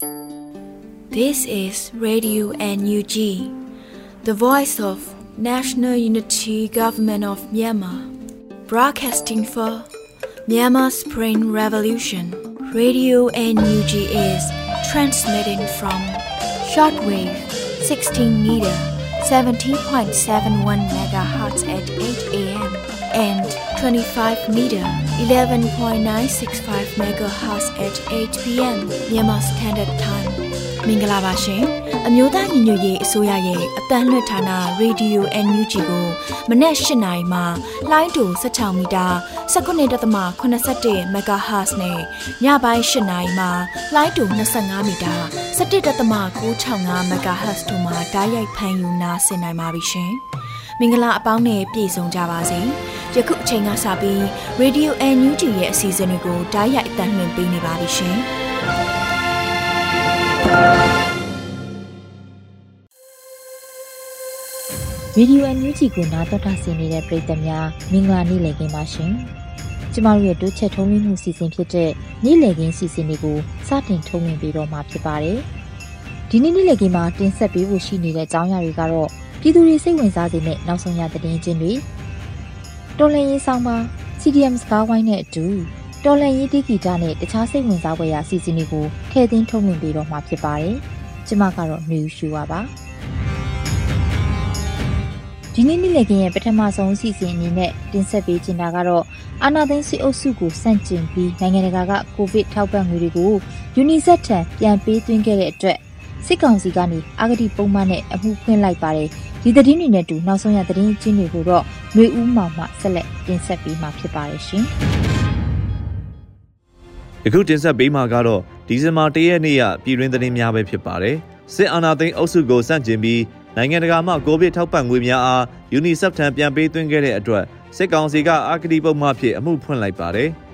This is Radio NUG, the voice of National Unity Government of Myanmar, broadcasting for Myanmar Spring Revolution. Radio NUG is transmitting from shortwave 16 meter 17.71 megahertz at 8 a.m. and 25 meter 11.965 megahertz at 8 p.m. Myanmar Standard Time. မင်္ဂလာပါရှင်အမျိုးသားညီညွတ်ရေးအစိုးရရဲ့အတန်းလွှတ်ဌာနရေဒီယို NUG ကိုမနေ့၈နိုင်မှလိုင်းတူ16မီတာ19.87 MHz နဲ့ညပိုင်း၈နိုင်မှလိုင်းတူ25မီတာ17.665 MHz တို့မှာဓာတ်ရိုက်ဖမ်းယူနာဆင်နိုင်ပါပြီရှင် မင်္ဂလာအပေါင်းနဲ့ပြည့်စုံကြပါစေယခုအချိန်ကစပြီး Radio NUG ရဲ့အစီအစဉ်လေးကိုဓာတ်ရိုက်အတန်းလွှင့်ပေးနေပါပြီရှင်ဗီဒီယိုအန်ယူဂျီကိုနားတော်တာဆင်နေတဲ့ပရိသတ်များမင်္ဂလာနေ့လည်ခင်းပါရှင်။ကျမတို့ရဲ့တိုးချက်ထုံးလွှင့်မှုစီစဉ်ဖြစ်တဲ့နေ့လည်ခင်းစီစဉ်လေးကိုစတင်ထုံးလွှင့်ပေးတော့မှာဖြစ်ပါတယ်။ဒီနေ့နေ့လည်ခင်းမှာတင်ဆက်ပေးဖို့ရှိနေတဲ့အကြောင်းအရာတွေကတော့ ပြည်သူတွေစိတ်ဝင်စားစေမယ့်နောက်ဆုံးရသတင်းချင်းတွေတော်လန်ရေးဆောင်ပါ CDM စကားဝိုင်းနဲ့အတူတော်လန်ရေးတီဂီတာနဲ့တခြားစိတ်ဝင်စားဖွယ်ရာအစီအစဉ်တွေကိုထည့်သွင်းထုတ်လွှင့်ပေးတော့မှာဖြစ်ပါတယ်။ကျမကတော့မြူရှူပါပါ။ဒီနေ့နေ့လည်ခင်းရဲ့ပထမဆုံးအစီအစဉ်အနေနဲ့တင်ဆက်ပေးချင်တာကတော့အာနာသိန်းစစ်အုပ်စုကိုစန့်ကျင်ပြီးနိုင်ငံတကာကကိုဗစ်ထောက်ပံ့ငွေတွေကို UNICEF ထံပြန်ပေးသွင်းခဲ့တဲ့အတွက်စစ်ကောင်စီကနေအာဂတိပုံမှန်နဲ့အမှုဖွင့်လိုက်ပါတယ် ဒီသတင်းတွေနဲ့တူနောက်ဆုံးရသတင်းချင်းတွေကိုတော့မျိုးဦးမောင်မှဆက်လက်တင်ဆက်ပေးမှာဖြစ်ပါတယ်ရှင်ယခုတင်ဆက်ပေးမှာကတော့ဒီဇင်ဘာ၁ရက်နေ့ရပြည်တွင်းသတင်းများပဲဖြစ်ပါတယ်စစ်အာဏာသိမ်းအုပ်စုကိုစန့်ကျင်ပြီးနိုင်ငံတကာမှကိုဗစ်ထောက်ပံ့ငွေများအား UNICEF ထံပြန်ပေးသွင်းခဲ့တဲ့အတွက်စစ်ကောင်စီကအာဂတိပုံမှန်ဖြစ်အမှုဖွင့်လိုက်ပါတယ်။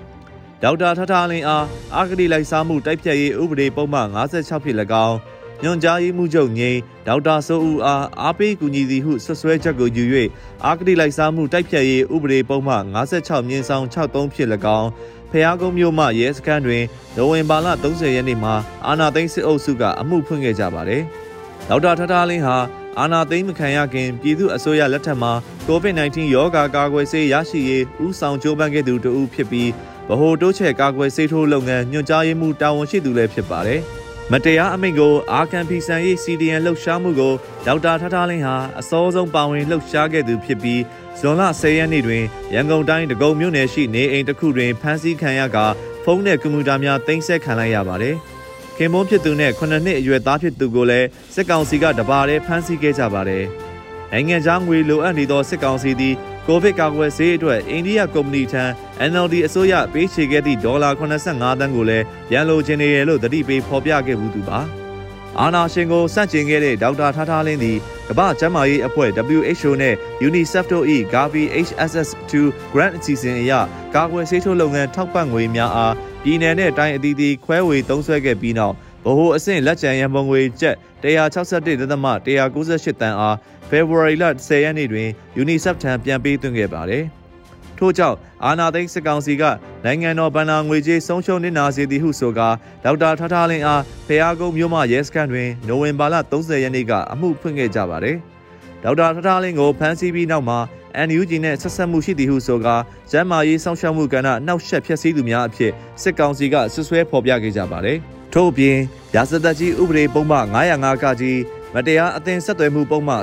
ဒေါက်တာထထလင်းအားအာဂတိလိုက်စားမှုတိုက်ဖြတ်ရေးဥပဒေပုံမှန်56ဖြစ်၎င်း ညွန်ကြားရေးမှုချုပ်ငိမ့်ဒေါက်တာစိုးဦးအားအားပေးကူညီသည်ဟုဆွဆွဲချက်ကိုယူ၍အာဂတိလိုက်စားမှုတိုက်ဖြတ်ရေးဥပဒေပုံမှန်56မြင်းဆောင်63ဖြစ်၎င်းဖျားကုန်းမြို့မှရဲစခန်းတွင်နိုဝင်ဘာလ30ရက်နေ့မှာအာနာသိန်းစစ်အုပ်စုကအမှုဖွင့်ခဲ့ကြပါတယ်။ဒေါက်တာထထလင်းဟာအာနာသိမ်းမခံရခင်ပြည်သူအစိုးရလက်ထက်မှာ COVID-19 ရောဂါကာကွယ်ဆေးရရှိရေးဥဆောင်ကြိုးပမ်းခဲ့သူတဦးဖြစ်ပြီးဗဟိုတိုးချဲ့ကာကွယ်ဆေးထိုးလုပ်ငန်းညွှန်ကြားရေးမှူးတာဝန်ရှိသူလည်းဖြစ်ပါတယ်။ မတရားအမိန့်ကိုအာကန်ဖီဆန်ရေး CDN လှုပ်ရှားမှုကိုဒေါက်တာထထလင်းဟာအစောဆုံးပါဝင်လှုပ်ရှားခဲ့သူဖြစ်ပြီးဇွန်လ10ရက်နေ့တွင်ရန်ကုန်တိုင်းဒဂုံမြို့နယ်ရှိနေအိမ်တစ်ခုတွင်ဖမ်းဆီးခံရကဖုန်းနဲ့ကွန်ပျူတာများတင်ဆက်ခံလိုက်ရပါတယ်။ခင်မုန်းဖြစ်သူနဲ့9နှစ်အရွယ်သားဖြစ်သူကိုလည်းစစ်ကောင်စီကတပါးတည်းဖမ်းဆီးခဲ့ကြပါတယ်။နိုင်ငံခြားငွေလိုအပ်နေသောစစ်ကောင်စီသည် ကိုဗစ်ကာကွယ်ဆေးအတွက်အိန္ဒိယကုမ္ပဏီထံ NLD အစိုးရပေးချေခဲ့သည့်ဒေါ်လာ85သန်းကိုလည်းပြန်လိုချင်နေရလို့တတိပေးဖော်ပြခဲ့မှုသူပါ။အာနာရှင်ကိုစန့်ကျင်ခဲ့တဲ့ဒေါက်တာထားထားလင်းသည်ကမ္ဘာ့ကျန်းမာရေးအဖွဲ့ WHO နဲ့ UNICEF တို့၏ Gavi HSS2 Grant အစီအစဉ်အရကာကွယ်ဆေးထိုးလုပ်ငန်းထောက်ပံ့ငွေများအားပြည်내နဲ့တိုင်းအသီးသီးခွဲဝေသုံးစွဲခဲ့ပြီးနောက် ဗဟိုအဆင့်လက်ကျန်ရန်ပုံငွေကျပ်161.198တန်အား February လ10ရက်နေ့တွင် UNICEF ထံပြန်ပေးသွင်းခဲ့ပါတယ်။ထို့ကြောင့်အာနာသိန်းစစ်ကောင်စီကနိုင်ငံတော်ဗန်နာငွေကြေးဆုံးရှုံးနေတာစေသည်ဟုဆိုကာဒေါက်တာထထားလင်းအားဖျားကုန်းမြို့မှရဲစခန်းတွင်နိုဝင်ဘာလ30ရက်နေ့ကအမှုဖွင့်ခဲ့ကြပါတယ်။ဒေါက်တာထထားလင်းကိုဖမ်းဆီးပြီးနောက်မှာ NUG နဲ့ဆက်ဆက်မှုရှိသည်ဟုဆိုကာကျမ်းမာရေးစောင့်ရှောက်မှုကဏ္ဍနှောက်ယှက်ဖျက်ဆီးသူများအဖြစ်စစ်ကောင်စီကဆွဆွဲဖော်ပြခဲ့ကြပါတယ်။ ထို့အပြင်ရာဇသက်ကြီးဥပဒေပုံမှ905ကကြီးမတရားအသင်ဆက်သွယ်မှုပုံမှ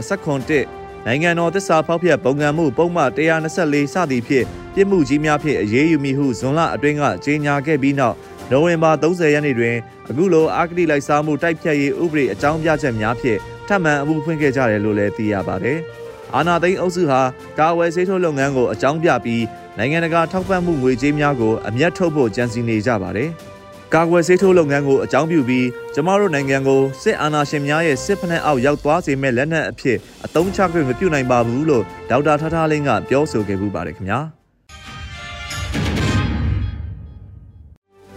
701နိုင်ငံတော်သစ္စာဖောက်ဖျက်ပုံကံမှုပုံမှ124စသည်ဖြင့်ပြစ်မှုကြီးများဖြင့်အရေးယူမည်ဟုဇွန်လအတွင်းကကြေညာခဲ့ပြီးနောက်နိုဝင်ဘာ30ရက်နေ့တွင်အခုလိုအာဂတိလိုက်စားမှုတိုက်ဖြတ်ရေးဥပဒေအကြောင်းပြချက်များဖြင့်ထပ်မံအမှုဖွင့်ခဲ့ကြတယ်လို့လည်းသိရပါတယ်။အာနာသိန်းအုပ်စုဟာကာဝယ်ဆေးထိုးလုပ်ငန်းကိုအကြောင်းပြပြီးနိုင်ငံတကာထောက်ပံ့မှုငွေကြေးများကိုအမျက်ထုတ်ဖို့ကြံစည်နေကြပါတယ်။ ကာကွယ်ဆေးထိုးလုပ်ငန်းကိုအကြောင်းပြုပြီးကျမတို့နိုင်ငံကိုစစ်အာဏာရှင်များရဲ့စစ်ဖက်နှက်အောက်ရောက်သွားစေမဲ့လက်နက်အဖြစ်အသုံးချခွင့်မပြုနိုင်ပါဘူးလို့ဒေါက်တာထထလင်းကပြောဆိုခဲ့ပူပါတယ်ခင်ဗျာ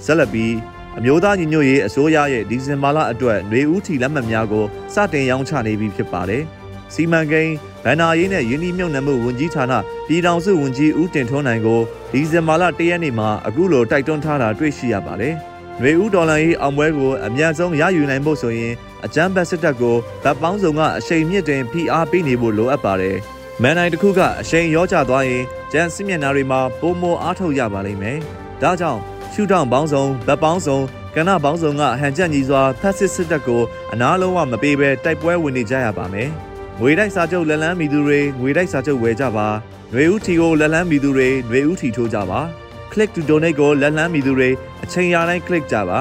ဆက်လက်ပြီးအမျိုးသားညီညွတ်ရေးအစိုးရရဲ့ဒီဇင်ဘာလအတွက်ຫນွေဦးထီလက်မှတ်များကိုစတင်ရောင်းချနေပြီဖြစ်ပါတယ်။စီမံကိန်းဗန္နာရေးနဲ့ယင်းဒီမြုံနယ်မှုဝန်ကြီးဌာနပြည်ထောင်စုဝန်ကြီးဦးတင်ထွန်းနိုင်ကိုဒီဇင်ဘာလ၁ရက်နေ့မှာအခုလိုတိုက်တွန်းထားတာတွေ့ရှိရပါတယ်။ ຫນွေဦးဒေါ်လာရေးအောင်ပွဲကိုအမြန်ဆုံးရယူနိုင်ဖို့ဆိုရင်အကြမ်းဖက်စစ်တပ်ကိုဗတ်ပေါင်းစုံကအရှိန်မြင့်တင်ဖိအားပေးနေဖို့လိုအပ်ပါတယ်။မန်နိုင်တစ်ခုကအရှိန်ရောကျသွားရင်ဂျန်စစ်မျက်နှာတွေမှာပုံမအားထုတ်ရပါလိမ့်မယ်။ဒါကြောင့်ရှုထောင့်ပေါင်းစုံဗတ်ပေါင်းစုံကဏ္ဍပေါင်းစုံကဟန်ချက်ညီစွာဖက်စစ်စစ်တပ်ကိုအနားလုံးဝမပေးဘဲတိုက်ပွဲဝင်နေကြရပါမယ်။ငွေတိုက်စာချုပ်လက်လန်းမီသူတွေငွေတိုက်စာချုပ်ဝယ်ကြပါ။ຫນွေဦးထီကိုလက်လန်းမီသူတွေຫນွေဦးထီထိုးကြပါ။ click to donate ကိုလက်လန်းမီသူတွေအချိန်ရတိုင်း click ကြပါ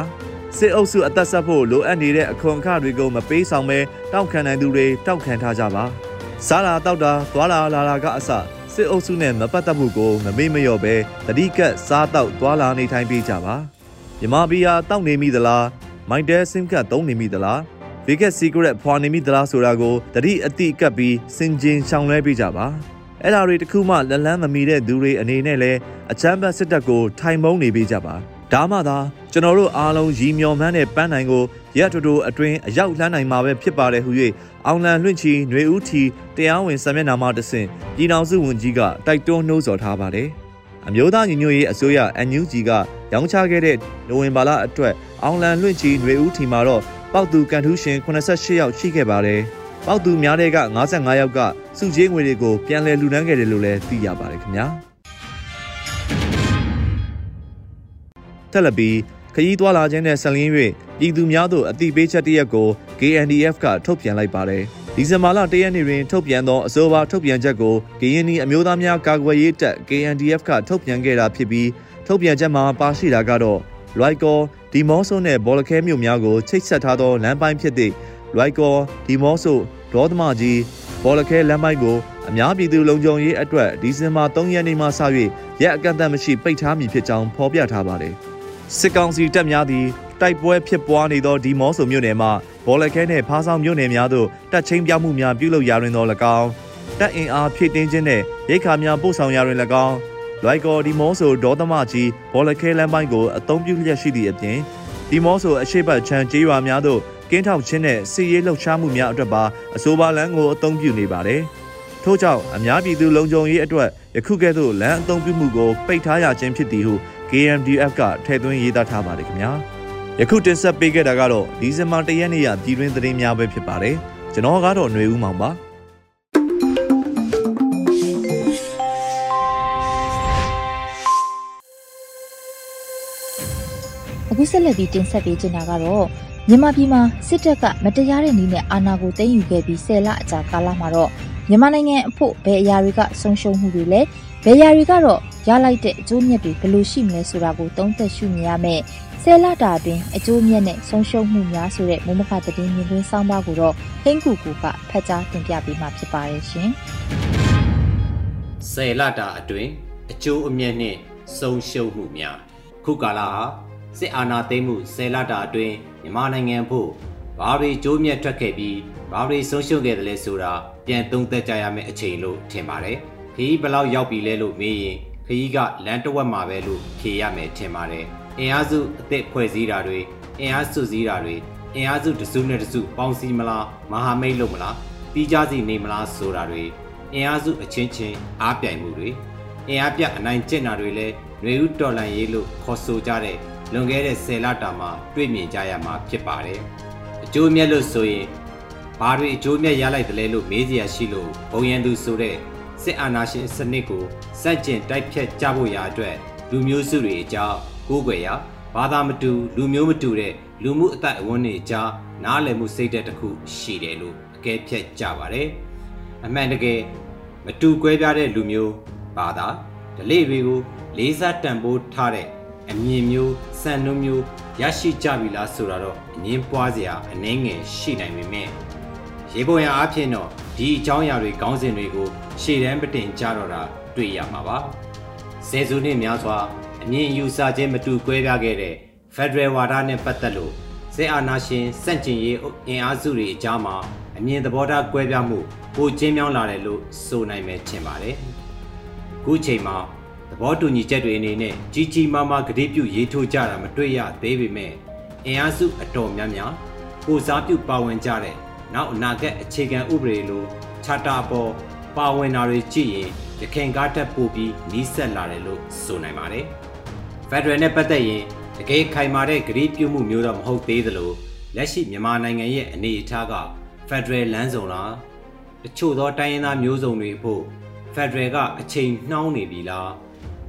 စစ်အုပ်စုအသက်ဆက်ဖို့လိုအပ်နေတဲ့အခွန်အခတွေကိုမပေးဆောင်ပဲတောက်ခံနိုင်သူတွေတောက်ခံထားကြပါစားလာတောက်တာသွားလာလာလာကအစစစ်အုပ်စုနဲ့မပတ်သက်မှုကိုမမေ့မလျော့ပဲတတိကတ်စားတောက်သွားလာနေထိုင်ပေးကြပါမြမဘီယာတောက်နေမိသလားမိုက်တဲစင်ကတ်သုံးနေမိသလားဗီကက်စီကရက်ဖွာနေမိသလားဆိုတာကိုတတိအတိကပ်ပြီးစင်ကျင်ရှောင်လွှဲပေးကြပါ အဲ့ဓာတွေတခုမှလက်လန်းမမီတဲ့သူတွေအနေနဲ့လဲအချမ်းဘတ်စစ်တပ်ကိုထိုင်မုံနေပေးကြပါဒါမှသာကျွန်တော်တို့အားလုံးရီမျော်မှန်းတဲ့ပန်းနိုင်ကိုရက်တူတူအတွင်းအရောက်လှမ်းနိုင်မှာပဲဖြစ်ပါတယ်ဟု၍အောင်လန်လွင့်ချီຫນွေဦးထီတရားဝင်စာမျက်နှာမှာတဆင့်ပြည်ထောင်စုဝန်ကြီးကတိုက်တွန်းနှိုးဆော်ထားပါတယ်။အမျိုးသားညီညွတ်ရေးအစိုးရ NUG ကရောင်းချခဲ့တဲ့နိုဝင်ဘာလအတွက်အောင်လန်လွင့်ချီຫນွေဦးထီမှာတော့ပောက်သူကန်ထူးရှင်88ယောက်ရှိခဲ့ပါတယ်။ပောက်သူများတဲ့က55ယောက်က စုချင်းငွေတွေကိုပြန်လည်လှူဒန်းခဲ့တယ်လို့လည်းသိရပါတယ်ခင်ဗျာ။ထက်လက်ပြီးခရီးသွားလာခြင်းနဲ့ဆက်လင်း၍ပြည်သူများသို့အသိပေးချက်တရက်ကို KNDF ကထုတ်ပြန်လိုက်ပါတယ်။ဒီဇင်ဘာလ၁ရက်နေ့တွင်ထုတ်ပြန်သောအဆိုပါထုတ်ပြန်ချက်ကို KNI အမျိုးသားများကာကွယ်ရေးတပ် KNDF ကထုတ်ပြန်ခဲ့တာဖြစ်ပြီးထုတ်ပြန်ချက်မှာပါရှိတာကတော့လွိုက်ကောဒီမော့ဆိုနဲ့ဘောလခဲမြို့များကိုချိတ်ဆက်ထားသောလမ်းပိုင်းဖြစ်သည့်လွိုက်ကောဒီမော့ဆိုဒေါသမကြီး ဘောလခဲလမ်းပိုင်းကိုအများပြည်သူလုံခြုံရေးအတွက်ဒီဇင်ဘာ3ရက်နေ့မှစ၍ရက်အကန့်အသတ်မရှိပိတ်ထားမည်ဖြစ်ကြောင်းဖော်ပြထားပါတယ်။စစ်ကောင်စီတပ်များသည်တိုက်ပွဲဖြစ်ပွားနေသောဒီမော့ဆိုမြို့နယ်မှဘောလခဲနှင့်ဖားဆောင်မြို့နယ်များသို့တပ်ချင်းပြမှုများပြုလုပ်ရာတွင်သော၎င်းတပ်အင်အားဖြည့်တင်းခြင်းနှင့်ရိတ်ခါများပို့ဆောင်ရာတွင်၎င်းလွိုက်ကော်ဒီမော့ဆိုဒေါသမကြီးဘောလခဲလမ်းပိုင်းကိုအသုံးပြုလျက်ရှိသည့်အပြင်ဒီမော့ဆိုအရှိတ်ချမ်းကျေးရွာများသို့ ကင်းထောက်ခြင်းနဲ့စီရေးလှုပ်ရှားမှုများအတွက်ပါအဆိုပါလမ်းကိုအသုံးပြုနေပါတယ်။ထို့ကြောင့်အများပြည်သူလုံခြုံရေးအတွက်ယခုကဲ့သို့လမ်းအသုံးပြုမှုကိုပိတ်ထားရခြင်းဖြစ်သည်ဟု KMDF ကထည့်သွင်းရေးသားထားပါတယ်ခင်ဗျာယခုတင်ဆက်ပေးခဲ့တာကတော့ဒီဇင်ဘာ၁ရက်နေ့ရပြည်တွင်းသတင်းများပဲဖြစ်ပါတယ်ကျွန်တော်ကတော့ຫນွေဦးမောင်ပါအခုဆက်လက်ပြီးတင်ဆက်ပေးချင်တာကတော့ မြန်မာပြည်မှာစစ်တပ်ကမတရားတဲ့နည်းနဲ့အာဏာကိုသိမ်းယူခဲ့ပြီးဆယ်လအကြာကာလမှာတော့မြန်မာနိုင်ငံအဖို့ဘယ်အရာတွေကဆုံးရှုံးမှုတွေလဲဘယ်အရာတွေကတော့ရလိုက်တဲ့အကျိုးမြတ်တွေဘယ်လိုရှိမလဲဆိုတာကိုသုံးသပ်ရှုမြင်ရမယ်။ဆယ်လတာအတွင်းအကျိုးမြတ်နဲ့ဆုံးရှုံးမှုများဆိုတဲ့မုံမခသတင်းမြင်ကွင်းစောင်းပါကိုတော့ဟင်းကူကူကဖတ်ကြားတင်ပြပေးမှာဖြစ်ပါတယ်ရှင်။ဆယ်လတာအတွင်းအကျိုးအမြတ်နဲ့ဆုံးရှုံးမှုများခုကာလဟာစစ်အာဏာသိမ်းမှုဆယ်လတာအတွင်း မြန်မာနိုင်ငံဖို့ဘာတွေကျိုးမြတ်ထွက်ခဲ့ပြီးဘာတွေဆုံးရှုံးခဲ့တယ်လဲဆိုတာပြန်သုံးသပ်ကြရမယ့်အချိန်လို့ထင်ပါတယ်။ခရီးဘလောက်ရောက်ပြီလဲလို့မေးရင်ခရီးကလမ်းတဝက်မှာပဲလို့ဖြေရမယ်ထင်ပါတယ်။အင်အားစုအသစ်ဖွဲ့စည်းတာတွေအင်အားစုစည်းတာတွေအင်အားစုတစုနဲ့တစုပေါင်းစည်းမလားမဟာမိတ်လို့မလားပြီးကြစီနေမလားဆိုတာတွေအင်အားစုအချင်းချင်းအားပြိုင်မှုတွေအင်အားပြအနိုင်ကျင့်တာတွေလည်းရွေဦးတော်လန်ရေးလို့ခေါ်ဆိုကြတဲ့ လွန်ခဲ့တဲ့10လတာမှာတွေ့မြင်ကြရမှာဖြစ်ပါတယ်။အကျိုးမြတ်လို့ဆိုရင်ဘာတွေအကျိုးမြတ်ရလိုက်တယ်လဲလို့မေးစရာရှိလို့ဘုံရန်သူဆိုတဲ့စစ်အာဏာရှင်စနစ်ကိုစန့်ကျင်တိုက်ဖြတ်ကြဖို့ရာအတွက်လူမျိုးစုတွေအကြောင်းကိုးကွယ်ရာဘာသာမတူလူမျိုးမတူတဲ့လူမှုအသက်အဝန်းတွေအကြားနားလည်မှုစိတ်ဓာတ်တစ်ခုရှိတယ်လို့အကဲဖြတ်ကြပါတယ်အမှန်တကယ်မတူကွဲပြားတဲ့လူမျိုးဘာသာဓလေ့တွေကိုလေးစားတန်ဖိုးထားတဲ့ အမြင်မျိုးစံနှုန်းမျိုးရရှိကြပြီလားဆိုတာတော့အငင်းပွားစရာအနှဲငယ်ရှိနိုင်ပေမဲ့ရေပေါ်ရအားဖြင့်တော့ဒီအကြောင်းအရာတွေခေါင်းစဉ်တွေကိုရှေ့တန်းပတင်ကြတော့တာတွေ့ရမှာပါဆယ်စုနှစ်များစွာအမြင့်ယူဆခြင်းမတူကွဲပြားခဲ့တဲ့ Federal ဝါဒနဲ့ပတ်သက်လို့စစ်အာဏာရှင်စန့်ကျင်ရေးအင်အားစုတွေအကြားမှာအမြင်သဘောထားကွဲပြားမှုပိုကျင်းမြောင်းလာတယ်လို့ဆိုနိုင်မယ်ထင်ပါတယ်ခုချိန်မှာသ ဘောတူညီချက်တွေအနေနဲ့ကြီးကြီးမားမားကတိပြုရေးထိုးကြတာမတွေ့ရသေးပေမဲ့အင်အားစုအတော်များများကိုစားပြုပါဝင်ကြတဲ့နောက်အနာဂတ်အခြေခံဥပဒေလိုချာတာပေါ်ပါဝင်တာတွေကြည့်ရင်ရခိုင်ကားတက်ပို့ပြီးနီးစက်လာတယ်လို့ဆိုနိုင်ပါတယ်။ Federal နဲ့ပတ်သက်ရင်တကယ်ခိုင်မာတဲ့ဂရီးပြုမှုမျိုးတော့မဟုတ်သေးသလိုလက်ရှိမြန်မာနိုင်ငံရဲ့အနေအထားက Federal လမ်းဆောင်လားတချို့သောတိုင်းရင်းသားမျိုးစုံတွေဖို့ Federal ကအချိန်နှောင်းနေပြီလား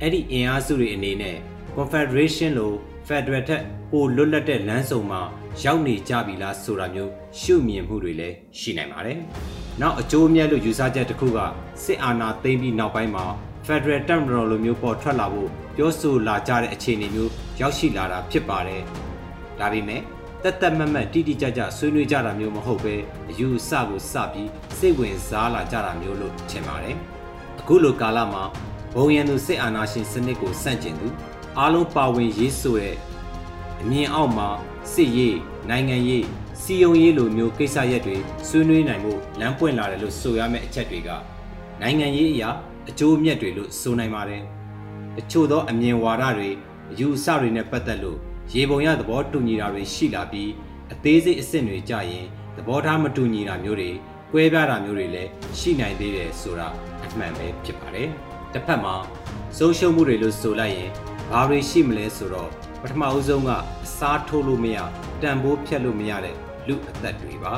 အဲ့ဒီအင်အားစုတွေအနေနဲ့ Confederation လို့ Federal ထက်ပိုလွတ်လပ်တဲ့လမ်းစုံမှာရောက်နေကြပြီလားဆိုတာမျိုးရှုမြင်မှုတွေလည်းရှိနိုင်ပါတယ်။နောက်အကျိုးအမြတ်လို့ယူဆချက်တစ်ခုကစစ်အာဏာသိမ်းပြီးနောက်ပိုင်းမှာ Federal တပ်မတော်လိုမျိုးပေါ်ထွက်လာဖို့ပြောဆိုလာကြတဲ့အခြေအနေမျိုးရောက်ရှိလာတာဖြစ်ပါတယ်။ဒါပေမဲ့တက်တက်မတ်မတ်တိတိကျကျဆွေးနွေးကြတာမျိုးမဟုတ်ပဲအယူအဆကိုစပြီးစိတ်ဝင်စားလာကြတာမျိုးလို့ထင်ပါတယ်။အခုလိုကာလမှာ ဘုံရန်သူစစ်အာဏာရှင်စနစ်ကိုစန့်ကျင်သူအားလုံးပါဝင်ရေးဆိုတဲ့အမြင်အောက်မှာစစ်ရေးနိုင်ငံရေးစီယုံရေးလိုမျိုးကိစ္စရပ်တွေဆွေးနွေးနိုင်မှုလမ်းပွင့်လာတယ်လို့ဆိုရမယ့်အချက်တွေကနိုင်ငံရေးအရာအကျိုးအမြတ်တွေလို့ဆိုနိုင်ပါတယ်။တချို့သောအမြင်ဝါဒတွေအယူအဆတွေနဲ့ပတ်သက်လို့ရေပုံရသဘောတူညီတာတွေရှိလာပြီးအသေးစိတ်အဆင့်တွေကြရင်သဘောထားမတူညီတာမျိုးတွေကွဲပြားတာမျိုးတွေလည်းရှိနိုင်သေးတယ်ဆိုတာအမှန်ပဲဖြစ်ပါတယ်။ တစ်ဖက်မှာဆုံးရှုံးမှုတွေလို့ဆိုလိုက်ရင်ဘာတွေရှိမလဲဆိုတော့ပထမအဦးဆုံးကအစားထိုးလို့မရတန်ဖိုးဖြတ်လို့မရတဲ့လူအသက်တွေပါ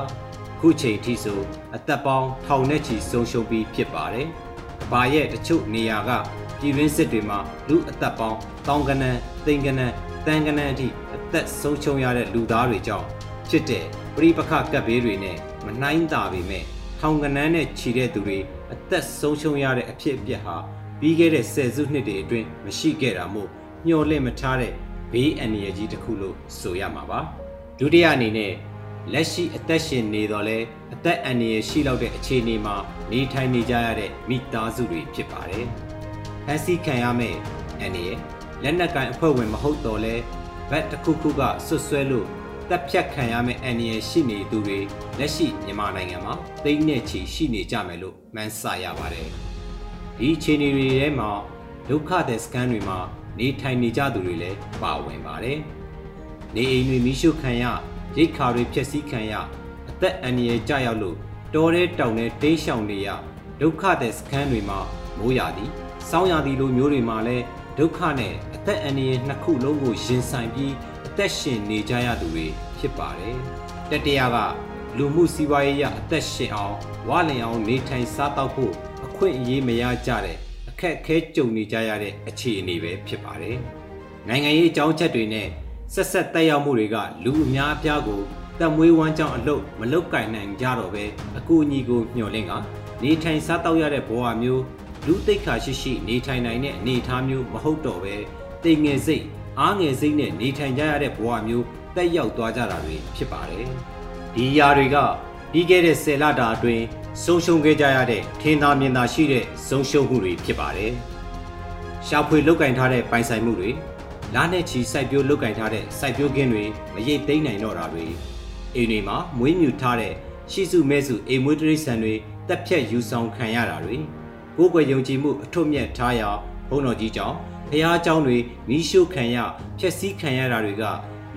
ခုချိန်ထိဆိုအသက်ပေါင်းထောင်နဲ့ချီဆုံးရှုံးပြီးဖြစ်ပါတယ်။ဘာရဲ့တချို့နေရာကပြည်ရင်းစစ်တွေမှာလူအသက်ပေါင်းတောင်ကနန်းသိန်းကနန်းတန်ကနန်းအထိအသက်ဆုံးရှုံးရတဲ့လူသားတွေကြောင့်ဖြစ်တဲ့ပြိပခကပ်ဘေးတွေနဲ့မနှိုင်းတာပေမဲ့ထောင်ကနန်းနဲ့ခြီတဲ့သူတွေအသက်ဆုံးရှုံးရတဲ့အဖြစ်အပျက်ဟာ ပြီးခဲ့တဲ့ဆယ်စုနှစ်တွေအတွင်းမရှိခဲ့တာမို့ညှော်လင့်မထားတဲ့ဘေးအန္တရာယ်ကြီးတစ်ခုလို့ဆိုရမှာပါဒုတိယအနေနဲ့လက်ရှိအသက်ရှင်နေတော့လဲအသက်အန္တရာယ်ရှိလောက်တဲ့အခြေအနေမှာနေထိုင်နေကြရတဲ့မိသားစုတွေဖြစ်ပါတယ်။ဖန်ဆီးခံရမယ့်အန္တရာယ်လက်နက်ကင်အဖွဲ့ဝင်မဟုတ်တော့လဲဘက်တစ်ခုခုကဆွတ်ဆွဲလို့တပ်ဖြတ်ခံရမယ့်အန္တရာယ်ရှိနေသူတွေလက်ရှိမြန်မာနိုင်ငံမှာတိမ့်နဲ့ချီရှိနေကြမယ်လို့မှန်းဆရပါတယ်။ ဒီအခြေအနေတွေထဲမှာဒုက္ခတဲ့စကန်တွေမှာနေထိုင်နေကြသူတွေလည်းပါဝင်ပါတယ်။နေအိမ်တွေမိရှုခံရရိတ်ခါတွေဖျက်ဆီးခံရအသက်အန္တရာယ်ကြရောက်လို့တော်တဲ့တောင်နဲ့တိမ်းရှောင်နေရဒုက္ခတဲ့စခန်းတွေမှာမိုးရသည်စောင်းရသည်လိုမျိုးတွေမှာလည်းဒုက္ခနဲ့အသက်အန္တရာယ်နှစ်ခုလုံးကိုရင်ဆိုင်ပြီးအသက်ရှင်နေကြရသူတွေဖြစ်ပါတယ်။တတရားကလူမှုစီးပွားရေးရအသက်ရှင်အောင်ဝါလင်အောင်နေထိုင်စားတောက်ဖို့ အခွင့်အရေးမရကြတဲ့အခက်အခဲကြုံနေကြရတဲ့အခြေအနေပဲဖြစ်ပါတယ်။နိုင်ငံရေးအကြောင်းချက်တွေနဲ့ဆက်ဆက်တက်ရောက်မှုတွေကလူအများအပြားကိုတက်မွေးဝမ်းကြောင်းအလုပ်မလုပ်ကင်နိုင်ကြတော့ပဲအကူအညီကိုညှော်လင့်ကနေထိုင်စားတောက်ရတဲ့ဘဝမျိုးလူသိက္ခာရှိရှိနေထိုင်နိုင်တဲ့အနေအထားမျိုးမဟုတ်တော့ပဲတိမ်ငယ်စိတ်အားငယ်စိတ်နဲ့နေထိုင်ကြရတဲ့ဘဝမျိုးတက်ရောက်သွားကြတာတွေဖြစ်ပါတယ်ဒီຢာတွေကပြီးခဲ့တဲ့ဆယ်လတာအတွင်း ဆုံးရှုံးခဲ့ကြရတဲ့ထင်သာမြင်သာရှိတဲ့ဆုံးရှုံးမှုတွေဖြစ်ပါတယ်ရှာဖွေလုတ်ကင်ထားတဲ့ပိုင်ဆိုင်မှုတွေလားနဲ့ချီစိုက်ပျိုးလုတ်ကင်ထားတဲ့စိုက်ပျိုးခင်းတွေမရိပ်သိမ်းနိုင်တော့တာတွေအိမ်တွေမှာမွေးမြူထားတဲ့ရှိစုမဲစုအိမ်မွေးတရိษံတွေတက်ဖြတ်ယူဆောင်ခံရတာတွေကိုယ်ွယ်ယုံကြည်မှုအထွတ်မြတ်ထားရာဘုံတော်ကြီးကြောင့်ဖះเจ้าတွေမိရှုခံရဖျက်ဆီးခံရတာတွေက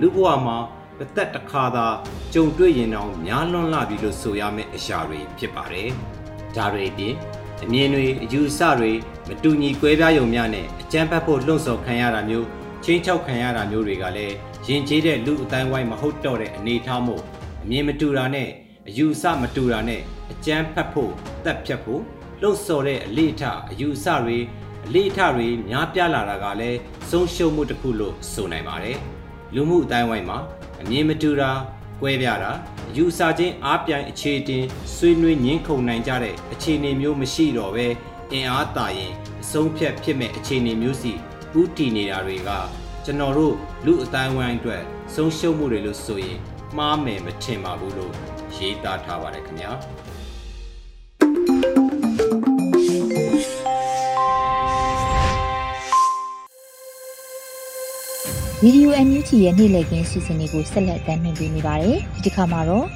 လူဘဝမှာ တစ်သက်တစ်ခါသာကြုံတွေ့ရင်တော့များလွန်းလာပြီလို့ဆိုရမယ့်အရာတွေဖြစ်ပါတယ်။ဒါတွေပြင်အမြင်တွေအယူအဆတွေမတူညီကွဲပြားယုံများနဲ့အကြမ်းဖက်ဖို့လှုံ့ဆော်ခံရတာမျိုးချင်းချောက်ခံရတာမျိုးတွေကလည်းရင်ကျေးတဲ့လူအတိုင်းဝိုင်းမဟုတ်တော့တဲ့အနေအထားမို့အမြင်မတူတာနဲ့အယူအဆမတူတာနဲ့အကြမ်းဖက်ဖို့တက်ဖြတ်ဖို့လှုပ်ဆော်တဲ့အလေးထအယူအဆတွေအလေးထတွေများပြားလာတာကလည်းဆုံးရှုံးမှုတစ်ခုလို့ဆိုနိုင်ပါတယ်လူမှုအတိုင်းဝိုင်းမှာ အမြင်မတူတာကွဲပြားတာအယူအဆချင်းအားပြိုင်အခြေတင်ဆွေးနွေးငင်းခုန်နိုင်ကြတဲ့အခြေအနေမျိုးမရှိတော့ပဲအင်အားတာရင်အဆုံးဖြတ်ဖြစ်မဲ့အခြေအနေမျိုးစီဥတီနေတာတွေကကျွန်တော်တို့လူအတိုင်းဝိုင်းအတွက်ဆုံးရှုံးမှုတွေလို့ဆိုရင်မှားမယ်မထင်ပါဘူးလို့ရေးသားထားပါတယ်ခင်ဗျာ ဗီဒီယိုအန်ယူဂျီရဲ့နေ့လည်ခင်းစီစဉ်တွေကိုဆက်လက်တင်ပြနေပါတယ်ဒီတစ်ခါမှာတော့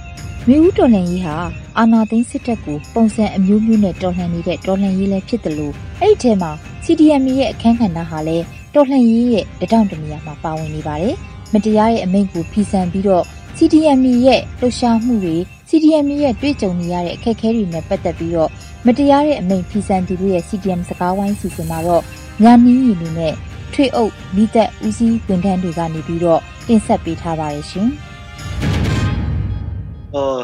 မျိုးဦးတော်လှန်ရေးဟာအာနာသိန်းစစ်တပ်ကိုပုံစံအမျိုးမျိုးနဲ့တော်လှန်နေတဲ့တော်လှန်ရေးလည်းဖြစ်တယ်လို့အဲ့ဒီထဲမှာ CDM ရဲ့အခန်းကဏ္ဍဟာလည်းတော်လှန်ရေးရဲ့တတောင့်တနေရာမှာပါဝင်နေပါတယ်။မတရားရဲ့အမိန့်ကိုဖီဆန်ပြီးတော့ CDM ရဲ့လှုပ်ရှားမှုတွေ CDM ရဲ့တွေ့ကြုံနေရတဲ့အခက်အခဲတွေနဲ့ပတ်သက်ပြီးတော့မတရားတဲ့အမိန့်ဖီဆန်သူတို့ရဲ့ CDM စကားဝိုင်းစီစဉ်မှာတော့ညာနည်းရည်နေနဲ့ ထထွေအုပ်မိသက်ဦးစီးဝန်ထမ်းတွေကနေပြီးတော့တင်ဆက်ပေးထားပါတယ်ရှင်။အော်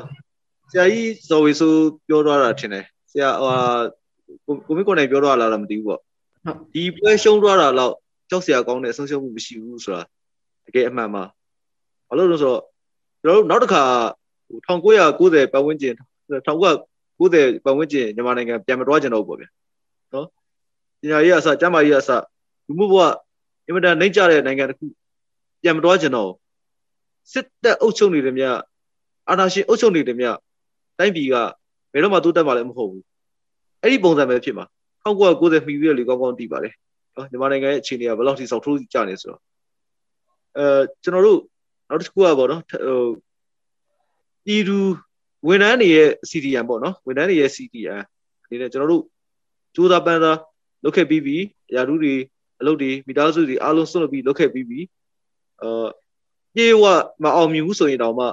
ဆရာကြီးဇော်ဝေဆိုပြောသွားတာထင်တယ်။ဆရာဟိုကိုမင်းကိုနိုင်ပြောသွားလားမသိဘူးပေါ့။ဒီပွဲရှုံးသွားတာတော့ကြောက်စရာကောင်းတဲ့အဆုံးရှုံးမှုမရှိဘူးဆိုတာတကယ်အမှန်ပါ။ဘာလို့လဲဆိုတော့ကျွန်တော်တို့နောက်တစ်ခါ1990ပတ်ဝန်းကျင်1990ပတ်ဝန်းကျင်မြန်မာနိုင်ငံပြန်မတွားကြတော့ဘူးပေါ့ဗျာ။နော်။ပညာရေးအစကျန်းမာရေးအစ လူမှုဘဝအင်မတန်နှိမ့်ကြတဲ့နိုင်ငံတစ်ခုပြန်မတွားကြတော့စစ်တပ်အုပ်ချုပ်နေတဲ့မြအာဏာရှင်အုပ်ချုပ်နေတဲ့မြတိုင်းပြည်ကဘယ်တော့မှတိုးတက်မှာလည်းမဟုတ်ဘူးအဲ့ဒီပုံစံပဲဖြစ်မှာ1990မှီပြီးတော့လေကောင်းကောင်းတည်ပါတယ်နော်မြန်မာနိုင်ငံရဲ့အခြေအနေကဘယ်လောက်ထိစောက်ထိုးကြနေဆိုတော့အဲကျွန်တော်တို့နောက်တစ်ခုကပေါ့နော်ဟိုပြည်သူဝန်ထမ်းတွေရဲ့ CDN ပေါ့နော်ဝန်ထမ်းတွေရဲ့ CDN အနေနဲ့ကျွန်တော်တို့စူးစမ်းပန်းစားလုပ်ခဲ့ပြီးပြီရာထူးတွေ အလုပ်တွေမိသားစုတွေအားလုံးဆွတ်လုပ်ပြီးလုပ်ခဲ့ပြီးပြီအာပြေဝမအောင်မြင်ဘူးဆိုရင်တော့မှ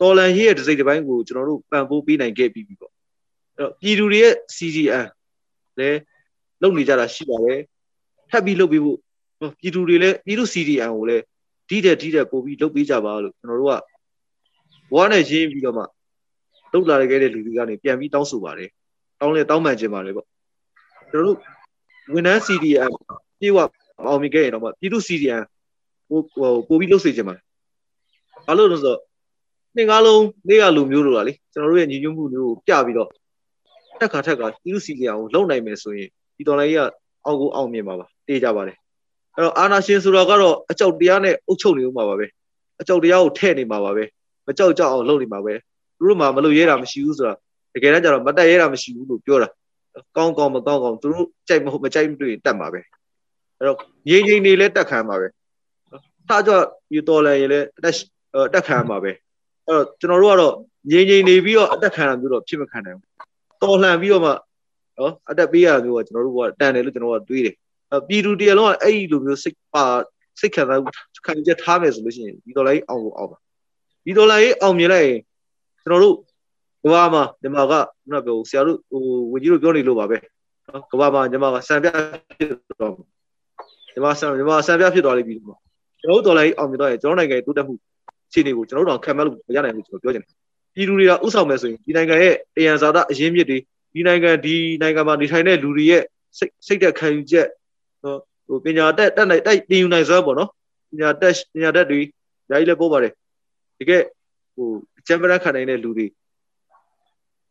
တော်လန်ရေးရဲ့တစ်စိတ်တစ်ပိုင်းကိုကျွန်တော်တို့ပံ့ပိုးပေးနိုင်ခဲ့ပြီးပြီပေါ့အဲ့တော့ပြည်သူတွေရဲ့ CGN လည်းလုပ်နေကြတာရှိပါတယ်ထပ်ပြီးလုပ်ပြီးဖို့ပြည်သူတွေလည်းပြည်သူ CDN ကိုလည်းဒီတဲ့ဒီတဲ့ပို့ပြီးလုပ်ပေးကြပါလို့ကျွန်တော်တို့ကဘဝနဲ့ရင်းပြီးတော့မှလုပ်လာခဲ့တဲ့လူတွေကနေပြန်ပြီးတောင်းဆိုပါတယ်တောင်းလဲတောင်းပန်ခြင်းပါတယ်ပေါ့ကျွန်တော်တို့ဝန်ထမ်း CDN ပြေဝအောင်မြင်ခဲ့ရင်တော့မှပြည်သူ CDN ပို့ပို့ပြီးလုပ်စေခြင်းပါတယ်ဘာလို့လဲဆိုတော့နှစ်ကားလုံးနေရလူမျိုးတို့ကလေကျွန်တော်တို့ရဲ့ညီညွတ်မှုမျိုးကိုပြပြီးတော့တက်ခါထက်ကပြည်သူစီကအောင်လုံနိုင်မယ်ဆိုရင်ဒီတော်လိုင်းကြီးကအောင်ကိုအောင်မြင်ပါပါတေးကြပါတယ်အဲ့တော့အာနာရှင်ဆိုတော့ကတော့အကြောက်တရားနဲ့အုပ်ချုပ်နေဦးမှာပါပဲအကြောက်တရားကိုထဲ့နေမှာပါပဲမကြောက်ကြောက်အောင်လုပ်နေမှာပဲသူတို့မှမလုပ်ရဲတာမရှိဘူးဆိုတာတကယ်တမ်းကျတော့မတက်ရဲတာမရှိဘူးလို့ပြောတာကောင်းကောင်းမကောင်းကောင်းသူတို့ကြိုက်မဟုတ်မကြိုက်မတွေ့တက်မှာပဲ အဲ့တော့ငြိမ်ငြိမ်နေလဲတက်ခံမှာပဲထားကြယူတော်လဲရင်လဲတက်တက်ခံမှာပဲအဲ့တော့ကျွန်တော်တို့ကတော့ငြိမ်ငြိမ်နေပြီးတော့အတက်ခံတာမျိုးတော့ဖြစ်မခံနိုင်ဘူးတော်လှန်ပြီးတော့မှနော်အတက်ပေးရမျိုးကကျွန်တော်တို့ကတန်တယ်လို့ကျွန်တော်ကတွေးတယ်ပြည်သူတရလုံးကအဲ့ဒီလိုမျိုးစိတ်ပါစိတ်ခံစားခံချက်ထားမယ်ဆိုလို့ရှိရင်ဒီဒေါ်လာကြီးအောင်ကိုအောင်ပါဒီဒေါ်လာကြီးအောင်မြင်လိုက်ရင်ကျွန်တော်တို့ကဘာမှာညီမကခုနပြောဆရာတို့ဟိုဝကြီးတို့ပြောနေလို့ပါပဲနော်ကဘာမှာညီမကစံပြဖြစ်တော့ ညီမစံညီမစံပြဖြစ်သွားလိမ့်ပြီကျွန်တော်တို့ဒေါ်လာကြီးအောင်မြင်တော့ရင်ကျွန်တော်နိုင်ငံရဲ့တိုးတက်မှုခြေနေကိုကျွန်တော်တို့တော့ခံမဲ့လို့မရနိုင်ဘူးကျွန်တော်ပြောချင်တယ်ပြည်သူတွေကဥဆောင်မယ်ဆိုရင်ဒီနိုင်ငံရဲ့တယံဇာတအရင်းမြစ်တွေဒီနိုင်ငံဒီနိုင်ငံမှာနေထိုင်တဲ့လူတွေရဲ့စိတ်စိတ်သက်ခံယူချက်ဟိုပညာတက်တက်နိုင်တိုက်တင်ယူနိုင်စွာပေါ့နော်ပညာတက်ပညာတက်တွေဓာကြီးလည်းပို့ပါတယ်တကယ်ဟိုချမ်ပရန်ခံနိုင်တဲ့လူတွေ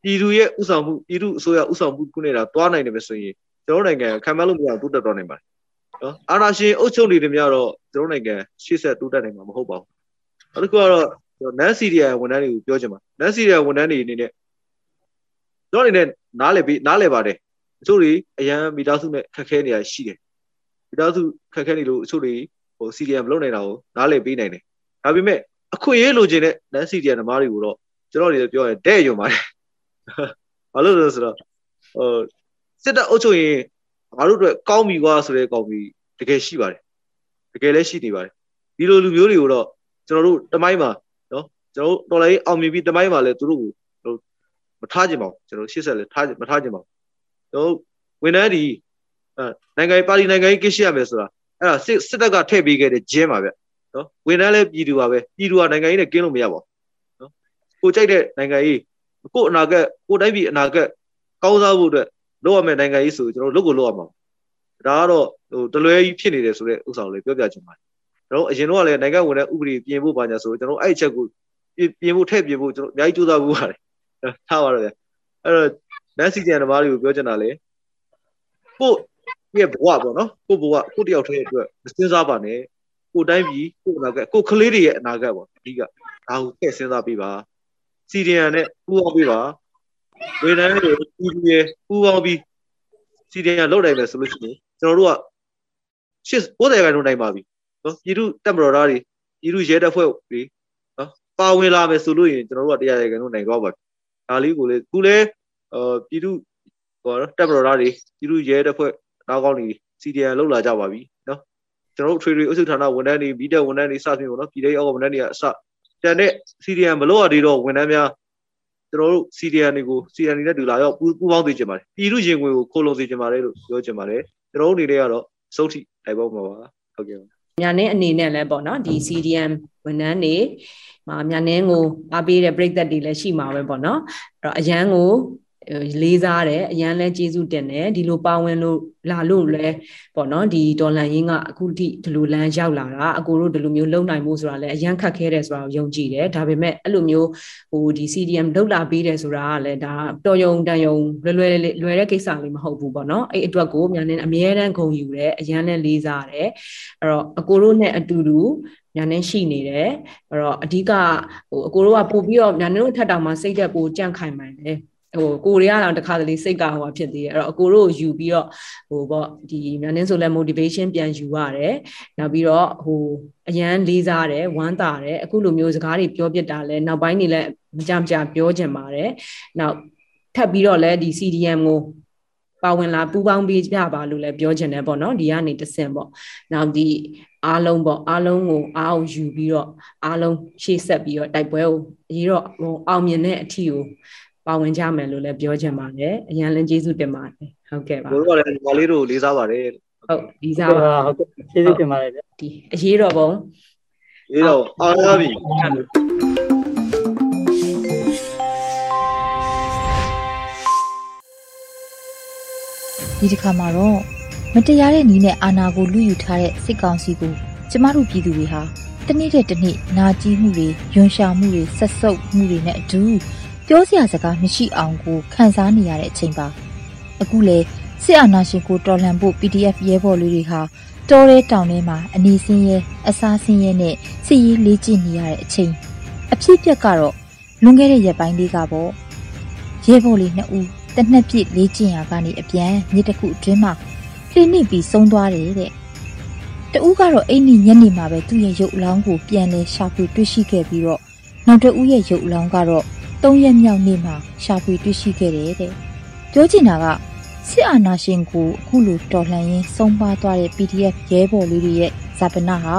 ပြည်သူရဲ့ဥဆောင်မှုပြည်သူအစိုးရဥဆောင်မှုခုနေတာတွားနိုင်တယ်ပဲဆိုရင်ကျွန်တော်နိုင်ငံခံမလို့မရဘူးတိုးတက်တော့နိုင်ပါတယ် နော်အာနာရှင်အုပ်ချုပ်နေတယ်များတော့ကျွန်တော်နိုင်ငံရှေ့ဆက်တိုးတက်နိုင်မှာမဟုတ်ပါဘူးနောက်တစ်ခုကတော့ကျွန်တော် non CDI ဝန်ထမ်းတွေကိုပြောချင်ပါ non CDI ဝန်ထမ်းတွေအနေနဲ့ကျွန်တော်အနေနဲ့နားလည်ပြီးနားလည်ပါတယ်အချို့တွေအရန်မိသားစုနဲ့ခက်ခဲနေရရှိတယ်မိသားစုခက်ခဲနေလို့အချို့တွေဟို CDI မလုပ်နိုင်တာကိုနားလည်ပေးနိုင်တယ်ဒါပေမဲ့အခွင့်အရေးလိုချင်တဲ့ non CDI ဓမ္မတွေကိုတော့ကျွန်တော်တွေပြောရင်တဲ့ယုံပါတယ်ဘာလို့လဲဆိုတော့ဟိုစစ်တပ်အုပ်ချုပ်ရင် ငါတို့အတွက်ကောင်းပြီကွာဆိုတဲ့ကောင်းပြီတကယ်ရှိပါတယ်တကယ်လည်းရှိနေပါတယ်ဒီလိုလူမျိုးတွေကိုတော့ကျွန်တော်တို့တမိုင်းမှာနော်ကျွန်တော်တို့တော်လိုင်းအောင်မြင်ပြီးတမိုင်းမှာလည်းသူတို့ကိုမထားကြပါဘူးကျွန်တော်ရှေ့ဆက်လည်းထားမထားကြပါဘူးကျွန်တော်ဝန်ထမ်းဒီနိုင်ငံပါတီနိုင်ငံရေးကိစ္စရမယ်ဆိုတာအဲ့ဒါစစ်စစ်တပ်ကထည့်ပေးခဲ့တဲ့ဂျင်းပါဗျနော်ဝန်ထမ်းလည်းပြည်သူပါပဲပြည်သူကနိုင်ငံရေးနဲ့ကင်းလို့မရပါဘူးနော်ကိုကြိုက်တဲ့နိုင်ငံရေးကိုအနာဂတ်ကိုတိုင်းပြည်အနာဂတ်ကောင်းစားဖို့အတွက် လုပ်ရမယ့်နိုင်ငံရေးဆိုကျွန်တော်လုပ်ကိုလုပ်ရမှာဒါကတော့ဟိုတလွဲကြီးဖြစ်နေတယ်ဆိုတဲ့ဥစ္စာကိုလည်းပြောပြချင်ပါတယ်ကျွန်တော်အရင်တော့လည်းနိုင်ငံဝင်တဲ့ဥပဒေပြင်ဖို့ပါညာဆိုကျွန်တော်အဲ့ချက်ကိုပြင်ဖို့ထည့်ပြင်ဖို့ကျွန်တော်အများကြီးကြိုးစားဖို့ပါတယ်ထားပါတော့ဗျအဲ့တော့နတ်စီကျန်ဓမ္မတွေကိုပြောချင်တာလေကိုရဲ့ဘဝပေါ့နော်ကိုဘဝကိုတယောက်တည်းအတွက်မစဉ်းစားပါနဲ့ကိုတိုင်းပြည်ကိုအနာဂတ်ကိုကလေးတွေရဲ့အနာဂတ်ပေါ့အဓိကဒါကိုထည့်စဉ်းစားပေးပါစီရီယန်နဲ့ပူးပေါင်းပေးပါ ဝေဒန်တွေပူးပြီးပူးပေါင်းပြီးစီရီယန်လောက်နိုင်မယ်ဆိုလို့ရှိရင်ကျွန်တော်တို့ကရှစ်90ခိုင်နှုန်းနိုင်ပါပြီနော်ပြည်သူတက်မတော်သားတွေပြည်သူရဲတပ်ဖွဲ့တွေနော်ပါဝင်လာမယ်ဆိုလို့ရင်ကျွန်တော်တို့ကတရားရခိုင်နှုန်းနိုင်သွားပါပြီဒါလေးကိုလေခုလေအာပြည်သူဟောတက်မတော်သားတွေပြည်သူရဲတပ်ဖွဲ့နောက်ကောင်းတွေစီရီယန်လောက်လာကြပါပြီနော်ကျွန်တော်တို့ထွေထွေအုပ်စုဌာနဝန်ထမ်းတွေမိတဲ့ဝန်ထမ်းတွေစသဖြင့်ပေါ့နော်ပြည်ထောင်အောက်ဝန်ထမ်းတွေကအစတန်တဲ့စီရီယန်မလို့ရသေးတော့ဝန်ထမ်းများ ကျွန်တော်တို့စီရီယန်တွေကိုစီရီယန်တွေနဲ့တူလာရောက်ပူးပေါင်းသိချင်ပါတယ်ပြည်သူရင်ဝင်ကိုခိုးလုံသိချင်ပါတယ်လို့ပြောချင်ပါတယ်ကျွန်တော်တို့အနေနဲ့ကတော့စုတ်ထိတိုက်ပေါက်မှာပါဟုတ်ကဲ့ညာနင်းအနေနဲ့လည်းပေါ့နော်ဒီ CDM ဝန်ထမ်းတွေမှာညာနင်းကိုအားပေးတဲ့ပြည်သက်တွေလည်းရှိမှာပဲပေါ့နော်အဲ့တော့အရန်ကို လေးစားတယ်အရန်လဲကျေးဇူးတင်တယ်ဒီလိုပါဝင်လို့လာလို့လဲပေါ့နော်ဒီဒေါ်လန်ရင်းကအခုထိဒီလိုလမ်းရောက်လာတာအကိုတို့ဒီလိုမျိုးလုံနိုင်မှုဆိုတာလဲအရန်ခက်ခဲတယ်ဆိုတာကိုယုံကြည်တယ်ဒါပေမဲ့အဲ့လိုမျိုးဟိုဒီ CDM လောက်လာပေးတယ်ဆိုတာကလည်းဒါတော်ယုံတန်ယုံလွယ်လွယ်လွယ်တဲ့ကိစ္စလေးမဟုတ်ဘူးပေါ့နော်အဲ့အတွက်ကိုမြန်နေအမြဲတမ်းဂုဏ်ယူတယ်အရန်လဲလေးစားတယ်အဲ့တော့အကိုတို့နဲ့အတူတူညာနေရှိနေတယ်အဲ့တော့အဓိကဟိုအကိုတို့ကပို့ပြီးတော့ညာနေတို့ထက်တောင်မှစိတ်သက်ပိုကြန့်ခိုင်မှန်တယ် ဟိုကိုရီးယားတော့တခါတလေစိတ်ကဟိုဖြစ်သေးတယ်အဲ့တော့အကိုတို့ယူပြီးတော့ဟိုပေါ့ဒီမြန်နင်းဆိုလဲ motivation ပြန်ယူရတယ်နောက်ပြီးတော့ဟိုအရန်လေးစားတယ်ဝမ်းသာတယ်အခုလိုမျိုးစကားတွေပြောပြတာလဲနောက်ပိုင်းနေလဲမကြမကြပြောချင်ပါတယ်နောက်ထပ်ပြီးတော့လဲဒီ CDM ကိုပါဝင်လာပူးပေါင်းပေးကြပါလို့လည်းပြောချင်တယ်ပေါ့နော်ဒီကနေတဆင့်ပေါ့နောက်ဒီအားလုံးပေါ့အားလုံးကိုအားအောင်ယူပြီးတော့အားလုံးရှေ့ဆက်ပြီးတော့တိုက်ပွဲကိုအရေးတော့ဟိုအောင်မြင်တဲ့အထီကို ပါဝင်ကြမယ်လို့လည်းပြောချင်ပါတယ်အရန်လည်းကျေးဇူးတင်ပါတယ်ဟုတ်ကဲ့ပါတို့ကလည်းဒီမလေးတို့လေးစားပါတယ်ဟုတ်လေးစားပါဟုတ်ကဲ့ကျေးဇူးတင်ပါတယ်ဒီအရေးတော်ပုံရေးတော်အားရပြီဒီတစ်ခါမှာတော့မတရားတဲ့နည်းနဲ့အာဏာကိုလူယူထားတဲ့စစ်ကောင်စီကိုကျမတို့ပြည်သူတွေဟာတနေ့တဲ့တနေ့နာကျင်မှုတွေယွန်ရှာမှုတွေဆက်ဆုပ်မှုတွေနဲ့အတူ ပြောစရာစကားမရှိအောင်ကိုခံစားနေရတဲ့အချိန်ပါအခုလေစစ်အာဏာရှင်ကိုတော်လှန်ဖို့ PDF ရဲဘော်လူတွေဟာတောထဲတောင်ထဲမှာအနီစင်းရဲအစားစင်းရဲနဲ့စစ်ရေးလေ့ကျင့်နေရတဲ့အချိန်အဖြစ်ပြက်ကတော့လွန်ခဲ့တဲ့ရက်ပိုင်းလေးကပေါ့ရဲဘော်လေးနှစ်ဦးတနက်ပြည့်လေ့ကျင့်ရာကနေအပြန်မြစ်တစ်ခုအတွင်းမှာလှိနစ်ပြီးဆုံးသွားတယ်တဲ့တဦးကတော့အိမ်နီညနေမှာပဲသူ့ရဲ့ရုပ်အလောင်းကိုပြန်လဲရှာဖွေတွေ့ရှိခဲ့ပြီးတော့နောက်တဦးရဲ့ရုပ်အလောင်းကတော့ ၃ရက်မြောက်နေ့မှာရှာဖွေတွေ့ရှိခဲ့တယ်တဲ့ပြောချင်တာကစစ်အာဏာရှင်ကိုအခုလိုတော်လှန်ရင်းဆုံးပါသွားတဲ့ PDF ရဲဘော်လေးတွေရဲ့ဇာပနာဟာ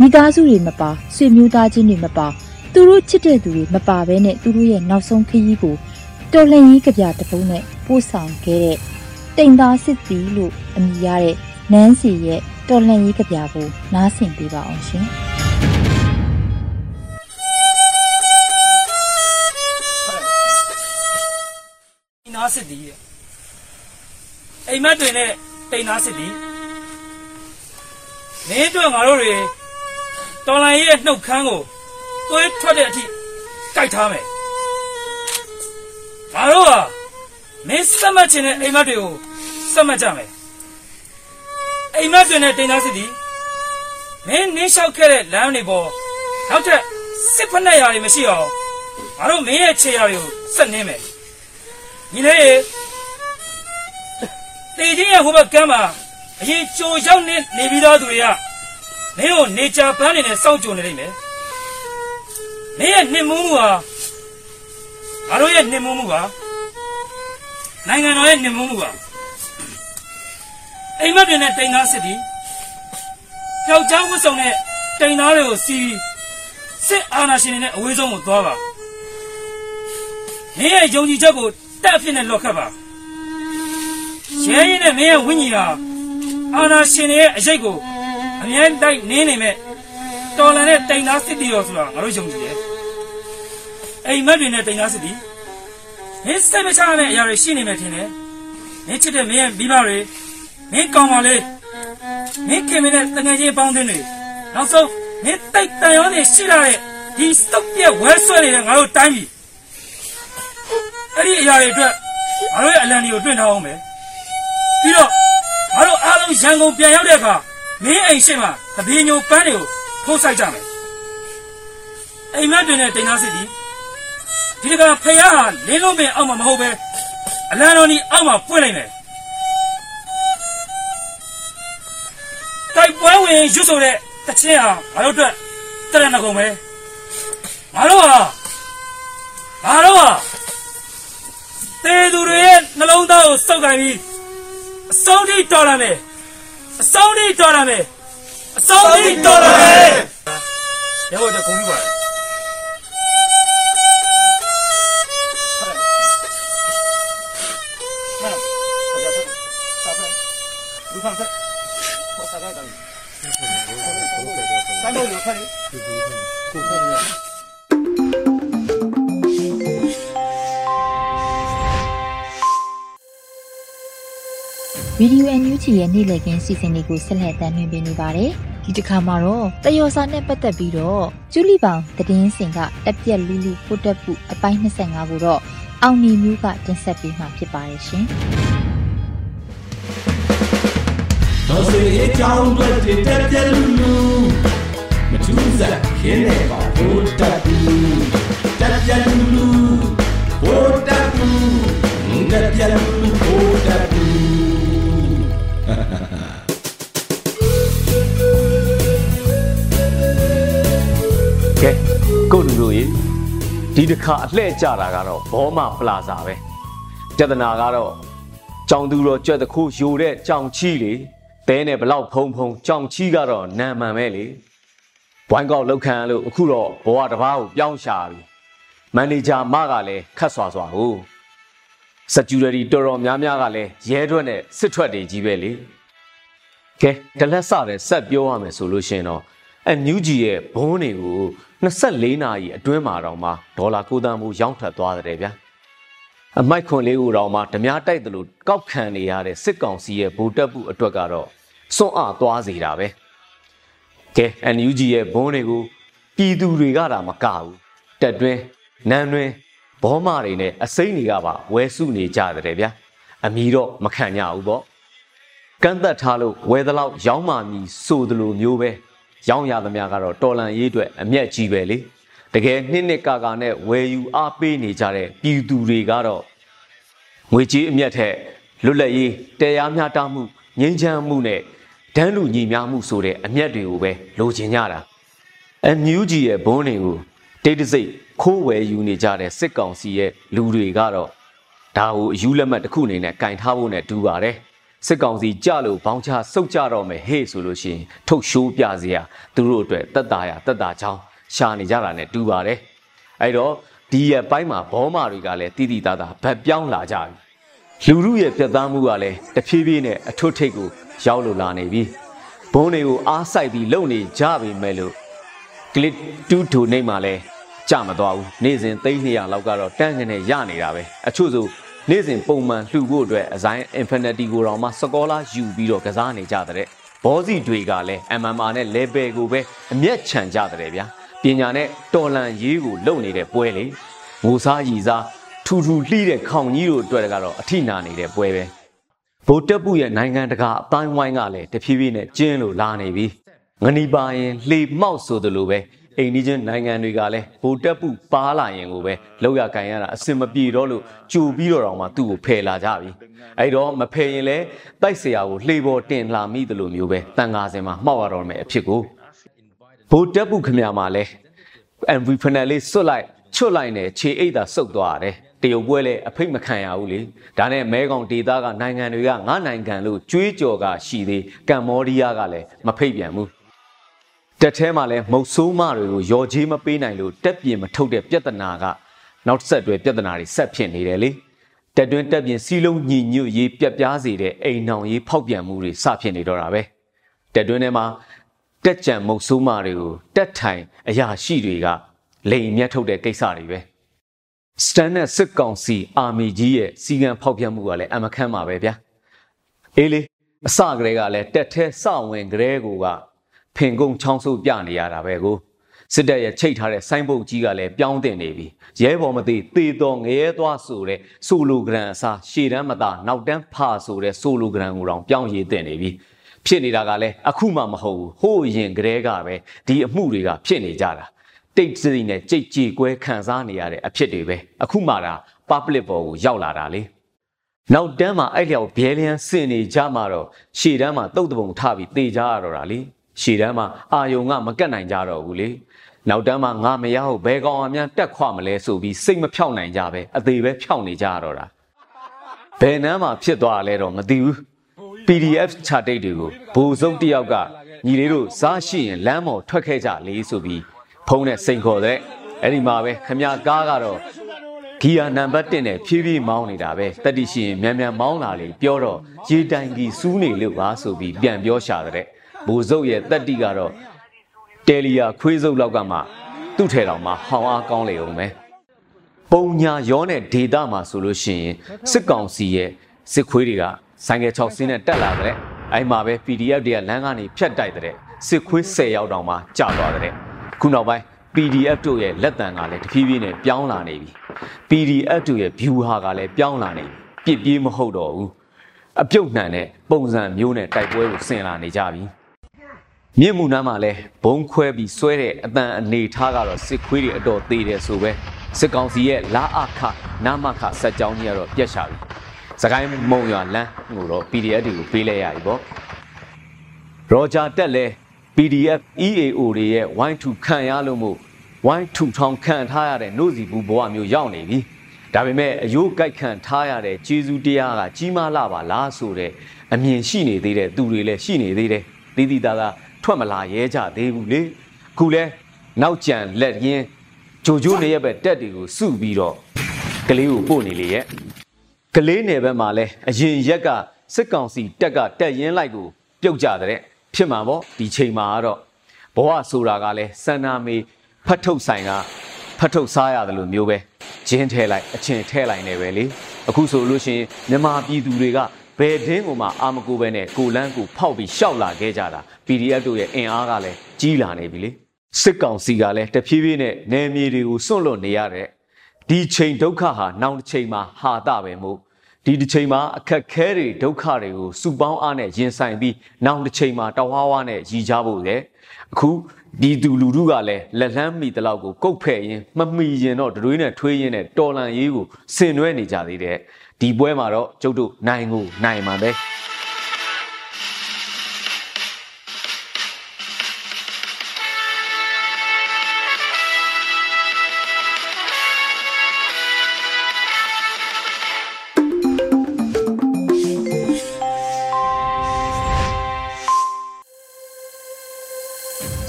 မိသားစုတွေမပါဆွေမျိုးသားချင်းတွေမပါသူတို့ချစ်တဲ့သူတွေမပါဘဲနဲ့သူတို့ရဲ့နောက်ဆုံးခရီးကိုတော်လှန်ရေးကြပြတပုံးနဲ့ပို့ဆောင်ခဲ့တဲ့တိမ်သားစစ်တီလို့အမည်ရတဲ့နန်းစီရဲ့တော်လှန်ရေးကြပြကိုနားဆင်ပေးပါအောင်ရှင်။ နားစစ်တီးအိမ်မက်တွေနဲ့တိမ်သားစစ်တီးမင်းတို့ငါတို့တွေတော်လိုင်းရဲ့နှုတ်ခမ်းကိုသွေးထွက်တဲ့အထိကြိုက်ထားမယ်ငါတို့ဟာမင်းစက်မှတ်ခြင်းနဲ့အိမ်မက်တွေကိုစက်မှတ်ကြမယ်အိမ်မက်တွေနဲ့တိမ်သားစစ်တီးမင်းနင်းလျှောက်ခဲ့တဲ့လမ်းတွေပေါ်နောက်ထပ်စစ်ဖက်နဲ့ရာတွေမရှိအောင်ငါတို့မင်းရဲ့ခြေရာတွေကိုစက်နှင်းမယ် ညီလေးတေချင်းရဲ့ဟိုဘက်ကမ်းမှာအရင်ကြိုရောက်နေနေပြီးသားသူတွေကမင်းကိုနေချာပန်းနေနဲ့စောင့်ကြိုနေလိမ့်မယ်မင်းရဲ့နှင်မှုမှုဟာငါတို့ရဲ့နှင်မှုမှုဟာနိုင်ငံတော်ရဲ့နှင်မှုမှုဟာအိမ်မက်တွေနဲ့တိန်သားစစ်သည်ပျောက်ကြားဝတ်စုံနဲ့တိန်သားတွေကိုစီးပြီးစစ်အာဏာရှင်တွေနဲ့အဝေးဆုံးကိုသွားပါမင်းရဲ့ယုံကြည်ချက်ကို တက်အဖြစ်နဲ့လော့ခတ်ပါရဲရင်နဲ့မင်းရဲ့ဝိညာဉ်ဟာအာနာရှင်ရဲ့အရေးကိုအမြဲတိုက်နင်းနေမဲ့တော်လန်တဲ့တိမ်သားစစ်တီတော်ဆိုတာငါတို့ယုံကြည်တယ်အိမ်မက်တွေနဲ့တိမ်သားစစ်တီမင်းစိတ်မချတဲ့အရာတွေရှိနေမယ်ထင်တယ်မင်းချစ်တဲ့မင်းရဲ့မိဘတွေမင်းကောင်းပါလေမင်းခင်မင်းနဲ့တငယ်ချင်းပေါင်းသင်းတွေနောက်ဆုံးမင်းတိတ်တန်ရောနေရှိလာတဲ့ဒီစတုပ်ပြဲဝဲဆွဲနေတဲ့ငါတို့တိုင်းပြည် အဲ့ဒီအရာတွေအတွက်ငါတို့ရဲ့အလံတွေကိုတွင့်ထားအောင်မယ်ပြီးတော့ငါတို့အားလုံးရန်ကုန်ပြန်ရောက်တဲ့အခါမင်းအိမ်ရှိမှတပင်းညိုပန်းတွေကိုထိုးဆိုင်ကြမယ်အိမ်မက်တွေနဲ့တင်သားစစ်ဒီဒီကဖယားဟာလင်းလုံးပင်အောက်မှာမဟုတ်ပဲအလံတော်ကြီးအောက်မှာပွင့်လိုက်မယ်တိုက်ပွဲဝင်ရွတ်ဆိုတဲ့တချင်းဟာငါတို့အတွက်တရဏဂုံပဲငါတို့ဟာငါတို့ဟာ သေသူတွေရဲ့နှလုံးသားကိုစောက်ကန်ပြီးအဆုံးထိတော်လာမယ်အဆုံးထိတော်လာမယ်အဆုံးထိတော်လာမယ်ရဟောတကုံးပါ你放这，我撒在这里。三毛牛块的，够看的。 ဗီဒီယိုအန်ယူဂျီရဲ့နေ့လည်ခင်းစီစဉ်လေးကိုဆက်လက်တင်ပြနေပါတယ်။ဒီတစ်ခါမှာတော့တယောစာနဲ့ပတ်သက်ပြီးတော့ကျူလီပေါင်သတင်းစင်ကတက်ပြက်လူလူပို့တက်မှုအပိုင်း25ကိုတော့အောင်နေမျိုးကတင်ဆက်ပေးမှာဖြစ်ပါတယ်ရှင်။တော်စေအကြောင်းတွေတက်ပြက်လူလူမထူးစားခင်းနေပါဘိုးတက်ဘူးတက်ပြက်လူလူဘိုးတက်ဘူးတက်ပြက်လူ ကိုလူလူရေဒီတစ်ခါအလှည့်ကြတာကတော့ဘောမပလာဇာပဲပြဿနာကတော့ကြောင်သူတော်ကြွက်တခုယိုတဲ့ကြောင်ချီလေတဲနဲ့ဘလောက်ဖုံဖုံကြောင်ချီကတော့နာမှန်ပဲလေဘွိုင်းကောက်လောက်ခံလို့အခုတော့ဘဝတစ်ပါးကိုပြောင်းရှာပြီမန်နေဂျာမကလည်းခတ်ဆွာဆွာကိုစကျူရတီတော်တော်များများကလည်းရဲထွက်နဲ့စစ်ထွက်တွေကြီးပဲလေကဲတလက်စတဲ့ဆက်ပြောရမယ်ဆိုလို့ရှင်တော့အန်ယူဂျီရဲ့ဘုန်းတွေကို 24နာရီအတွင်းမှာတော့မှဒေါ်လာ9သန်းမှုရောင်းထွက်သွားတယ်ဗျာအမိုက်ခွန်လေးကိုတော့မှဓမြတိုက်တယ်လို့ကောက်ခံနေရတဲ့စစ်ကောင်စီရဲ့ဗိုလ်တပ်မှုအတွက်ကတော့စွန့်အားသွားစေတာပဲကဲ NUG ရဲ့ဘုန်းတွေကိုပြည်သူတွေကတာမကဘူးတက်တွင်းနန်းတွင်းဘောမတွေနဲ့အစိမ့်တွေကပါဝဲစုနေကြတယ်ဗျာအမီတော့မခံကြဘူးပေါ့ကန့်သက်ထားလို့ဝဲသလောက်ရောင်းမှမီဆိုသလိုမျိုးပဲ ရောင်းရသမျှကတော့တော်လန်ရေးအတွက်အမျက်ကြီးပဲလေတကယ်နှစ်နှစ်ကာကာနဲ့ဝယ်ယူအားပေးနေကြတဲ့ပြည်သူတွေကတော့ငွေကြေးအမျက်ထက်လွတ်လပ်ရေးတရားမျှတမှုငြိမ်းချမ်းမှုနဲ့ဒန်းလူညီမျှမှုဆိုတဲ့အမျက်တွေကိုပဲလိုချင်ကြတာအန်ယူဂျီရဲ့ဘုန်းတွေကိုတိတ်တဆိတ်ခိုးဝယ်ယူနေကြတဲ့စစ်ကောင်စီရဲ့လူတွေကတော့ဒါကိုအယူလက်မှတ်တစ်ခုအနေနဲ့ကင်ထားဖို့နဲ့တူပါတယ် စစ်ကောင်စီကြလို့ဘောင်းချစုတ်ကြတော့မယ်ဟေ့ဆိုလို့ရှိရင်ထုတ်ရှိုးပြစရာသူတို့အတွက်တက်တာရတက်တာချောင်းရှာနေကြတာနဲ့တူပါတယ်အဲ့တော့ဒီရဲ့ပိုင်းမှာဘောမာတွေကလည်းတိတိသားသားဗတ်ပြောင်းလာကြပြီလူမှုရဲ့ပြတ်သားမှုကလည်းတဖြည်းဖြည်းနဲ့အထွတ်ထိပ်ကိုရောက်လို့လာနေပြီဘုံတွေကိုအားဆိုင်ပြီးလုံနေကြပြီမဲ့လို့ကလစ်တူးထူနေမှလည်းကြမသွားဘူးနေ့စဉ်300လောက်ကတော့တန်းငနဲ့ရနေတာပဲအချို့ဆို နေ့စဉ်ပုံမှန်လှူဖို့အတွက်အဆိုင် Infinity ကိုတော့မှစကောလာယူပြီးတော့ကစားနေကြတဲ့ဘောစီတွေကလည်း MMR နဲ့ level ကိုပဲအမျက်ခြံကြတဲ့ဗျာပညာနဲ့တော်လန်ရေးကိုလုပ်နေတဲ့ပွဲလေငိုစားရီစားထူထူလှီးတဲ့ခေါင်ကြီးတို့အတွက်ကတော့အထိနာနေတဲ့ပွဲပဲဗိုလ်တပ်ပုရဲ့နိုင်ငံတကာအတိုင်းဝိုင်းကလည်းတဖြည်းဖြည်းနဲ့ကျင်းလို့လာနေပြီငနီပါရင်လှေမောက်ဆိုသလိုပဲ အိမ်နီးချင်းနိုင်ငံတွေကလည်းဗိုလ်တပ်ပုပါလာရင်ကိုပဲလောက်ရကန်ရတာအစင်မပြေတော့လို့ကြိုပြီးတော့တောင်မှသူ့ကိုဖယ်လာကြပြီအဲ့တော့မဖယ်ရင်လည်းတိုက်ဆရာကိုလှေပေါ်တင်လာမိတယ်လို့မျိုးပဲတန်ခါစင်မှာမှောက်ရတော့မယ်အဖြစ်ကိုဗိုလ်တပ်ပုခမရမှာလဲ MV final လေးစွတ်လိုက်ချွတ်လိုက်နဲ့ခြေအိတ်သာဆုတ်သွားရတယ်တရုတ်ပွဲလည်းအဖိတ်မခံရဘူးလေဒါနဲ့မဲကောင်ဒေတာကနိုင်ငံတွေကငါနိုင်ငံလို့ကြွေးကြော်ကရှိသေးကမ္ဘောဒီးယားကလည်းမဖိတ်ပြန်ဘူး တက်ထဲမှာလည်းမုတ်ဆိုးမတွေကိုရော်ကြီးမပေးနိုင်လို့တက်ပြင်မထုတ်တဲ့ပြဿနာကနောက်ဆက်တွဲပြဿနာတွေဆက်ဖြစ်နေတယ်လေတက်တွင်းတက်ပြင်စီလုံးညီညွတ်ရေးပြက်ပြားစေတဲ့အိမ်နောင်ရေးဖောက်ပြန်မှုတွေစဖြစ်နေတော့တာပဲတက်တွင်းထဲမှာတက်ကြံမုတ်ဆိုးမတွေကိုတက်ထိုင်အရာရှိတွေကလိန်မြတ်ထုတ်တဲ့ကိစ္စတွေပဲစတန်နဲ့စစ်ကောင်စီအာမီကြီးရဲ့စီကံဖောက်ပြန်မှုကလည်းအမခန့်ပါပဲဗျာအေးလေအစကတည်းကလည်းတက်ထဲစဝင်ကလေးကိုက ဖင်ကုန်းချောင်းဆုပ်ပြနေရတာပဲကိုစစ်တပ်ရဲ့ချိတ်ထားတဲ့ဆိုင်းပုတ်ကြီးကလည်းပြောင်းတင်နေပြီရဲဘော်မသိသေတော်ငရဲသွားဆိုတဲ့ဆိုလိုဂရန်အစားရှေ့တန်းမသာနောက်တန်းဖာဆိုတဲ့ဆိုလိုဂရန်ကိုတောင်ပြောင်းရည်တင်နေပြီဖြစ်နေတာကလည်းအခုမှမဟုတ်ဘူးဟိုးရင်ကလေးကပဲဒီအမှုတွေကဖြစ်နေကြတာတိတ်စိနဲ့ကြိတ်ကြေကွဲခံစားနေရတဲ့အဖြစ်တွေပဲအခုမှဒါ public ပေါ်ကိုရောက်လာတာလေနောက်တန်းမှာအဲ့လျောက်ဘဲလျန်းစင်နေကြမှာတော့ရှေ့တန်းမှာတုတ်တပုံထပြီးတေကြရတော့တာလေ ရှေ့တန်းမှာအာယုံကမကတ်နိုင်ကြတော့ဘူးလေနောက်တန်းမှာငါမရဟုတ်ဘဲကောင်အများတက်ခွမလဲဆိုပြီးစိတ်မဖြောက်နိုင်ကြပဲအသေးပဲဖြောက်နေကြရတော့တာဘယ်နှမ်းမှာဖြစ်သွားလဲတော့မသိဘူး PDF ချတိတ်တွေကိုဘိုလ်စုံတယောက်ကညီလေးတို့စားရှိရင်လမ်းပေါ်ထွက်ခဲ့ကြလေဆိုပြီးဖုံးနဲ့စိန်ခေါ်တဲ့အဲ့ဒီမှာပဲခမကားကတော့ဂီယာနံပါတ်1နဲ့ဖြည်းဖြည်းမောင်းနေတာပဲတတိရှိရင်မြန်မြန်မောင်းလာလေပြောတော့ရေတိုင်ကြီးစူးနေလို့ပါဆိုပြီးပြန်ပြောရှာတဲ့ ဘိုလ်စုပ်ရဲ့တက်တိကတော့တယ်လီယာခွေးစုပ်လောက်ကမှသူ့ထဲတော်မှာဟောင်းအားကောင်းလေအောင်ပဲပုံညာရောနဲ့ဒေတာမှာဆိုလို့ရှိရင်စစ်ကောင်စီရဲ့စစ်ခွေးတွေကဆိုင်ကယ်6ဆင်းနဲ့တက်လာတဲ့အဲ့မှာပဲ PDF တွေကလမ်းကနေဖြတ်တိုက်တဲ့စစ်ခွေး10ရောက်တောင်မှကြာသွားတဲ့ခုနောက်ပိုင်း PDF တို့ရဲ့လက်တံကလည်းတဖြည်းဖြည်းနဲ့ပြောင်းလာနေပြီ PDF တို့ရဲ့ view ဟာကလည်းပြောင်းလာနေပြီပြစ်ပြေးမဟုတ်တော့ဘူးအပြုတ်နှံတဲ့ပုံစံမျိုးနဲ့တိုက်ပွဲကိုဆင်လာနေကြပြီ မြင့်မှုနားမှာလဲဘုံခွဲပြီးဆွဲတဲ့အတန်အနေထားကတော့စစ်ခွေးတွေအတော်သေးတယ်ဆိုပဲစစ်ကောင်စီရဲ့လာအခနာမခစက်ကြောင်းကြီးကတော့ပြက်ရှာပြီစကိုင်းမုံရွာလမ်းကိုတော့ PDF တွေကိုပေးလိုက်ရပြီပေါ့ရောဂျာတက်လဲ PDF EAO တွေရဲ့ Y2 ခံရလို့မို့ Y2 ထောင်ခံထားရတဲ့နှုတ်စီဘူးဘဝမျိုးရောက်နေပြီဒါပေမဲ့အယိုးကြိုက်ခံထားရတဲ့ဂျေဇူးတရားကကြီးမားလာပါလားဆိုတဲ့အမြင်ရှိနေသေးတဲ့သူတွေလည်းရှိနေသေးတယ်တည်တည်သားသား ထွက်မလာရဲကြသေးဘူးလေခုလဲနောက်ကြံလက်ရင်းဂျိုဂျိုနေရဲ့ပဲတက်တွေကိုစုပြီးတော့ကလေးကိုပို့နေလေရဲ့ကလေးနယ်ဘက်မှာလဲအရင်ရက်ကစစ်ကောင်စီတက်ကတက်ရင်းလိုက်ကိုပြုတ်ကြတဲ့ဖြစ်မှာပေါ့ဒီချိန်မှာကတော့ဘဝဆိုတာကလဲစန္နာမေဖတ်ထုတ်ဆိုင်ကဖတ်ထုတ်စားရတယ်လို့မျိုးပဲဂျင်းထဲလိုက်အချင်းထဲလိုက်နေပဲလေအခုဆိုလို့ရှိရင်မြန်မာပြည်သူတွေက ဘယ်တင်းကိုမှအာမကိုပဲနဲ့ကိုလန်းကိုဖောက်ပြီးရှောက်လာခဲ့ကြတာ PDF တို့ရဲ့အင်အားကလည်းကြီးလာနေပြီလေစစ်ကောင်စီကလည်းတဖြည်းဖြည်းနဲ့နယ်မြေတွေကိုစွန့်လွတ်နေရတဲ့ဒီချိန်ဒုက္ခဟာနောက်တစ်ချိန်မှာဟာတာပဲမို့ဒီတစ်ချိန်မှာအခက်ခဲတွေဒုက္ခတွေကိုစုပေါင်းအားနဲ့ရင်ဆိုင်ပြီးနောက်တစ်ချိန်မှာတဝါဝါနဲ့ရည်ကြဖို့လေအခုဒီသူလူထုကလည်းလက်လန်းမိတလောက်ကိုကုတ်ဖဲ့ရင်မမီရင်တော့တွေးနဲ့ထွေးရင်နဲ့တော်လန်ရေးကိုဆင်နွှဲနေကြသေးတယ် ဒီပွဲမှာတော့ကျုပ်တို့နိုင်ကိုနိုင်မှာပဲ